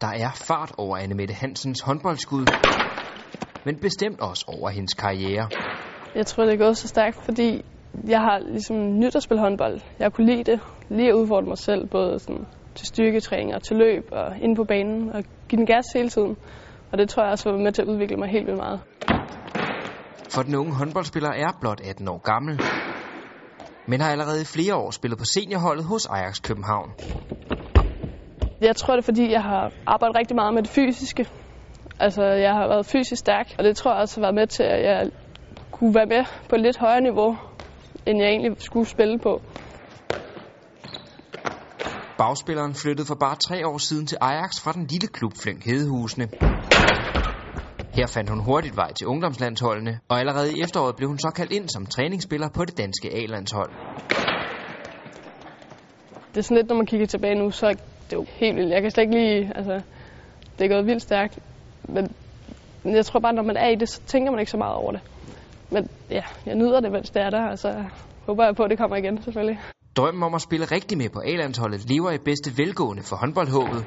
Der er fart over Annemette Hansens håndboldskud, men bestemt også over hendes karriere. Jeg tror, det er gået så stærkt, fordi jeg har ligesom nyt at spille håndbold. Jeg kunne lide det, lige at udfordre mig selv, både sådan til styrketræning og til løb og inde på banen og give den gas hele tiden. Og det tror jeg også var med til at udvikle mig helt vildt meget. For den unge håndboldspiller er blot 18 år gammel, men har allerede i flere år spillet på seniorholdet hos Ajax København. Jeg tror, det er fordi, jeg har arbejdet rigtig meget med det fysiske. Altså, jeg har været fysisk stærk, og det tror jeg også har været med til, at jeg kunne være med på et lidt højere niveau, end jeg egentlig skulle spille på. Bagspilleren flyttede for bare tre år siden til Ajax fra den lille klub Fløng Hedehusene. Her fandt hun hurtigt vej til ungdomslandsholdene, og allerede i efteråret blev hun så kaldt ind som træningsspiller på det danske A-landshold. Det er sådan lidt, når man kigger tilbage nu, så det jo helt vildt. Jeg kan slet ikke lige, altså, det er gået vildt stærkt. Men jeg tror bare, når man er i det, så tænker man ikke så meget over det. Men ja, jeg nyder det, mens det er der, og så håber jeg på, at det kommer igen, selvfølgelig. Drømmen om at spille rigtig med på A-landsholdet lever i bedste velgående for håndboldhåbet.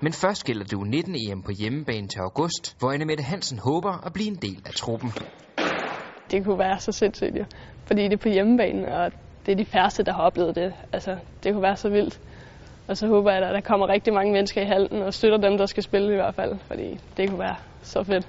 Men først gælder det U19 EM på hjemmebane til august, hvor Annemette Hansen håber at blive en del af truppen. Det kunne være så sindssygt, jo. Fordi det er på hjemmebane, og det er de færreste, der har oplevet det. Altså, det kunne være så vildt. Og så håber jeg, at der kommer rigtig mange mennesker i hallen og støtter dem, der skal spille i hvert fald, fordi det kunne være så fedt.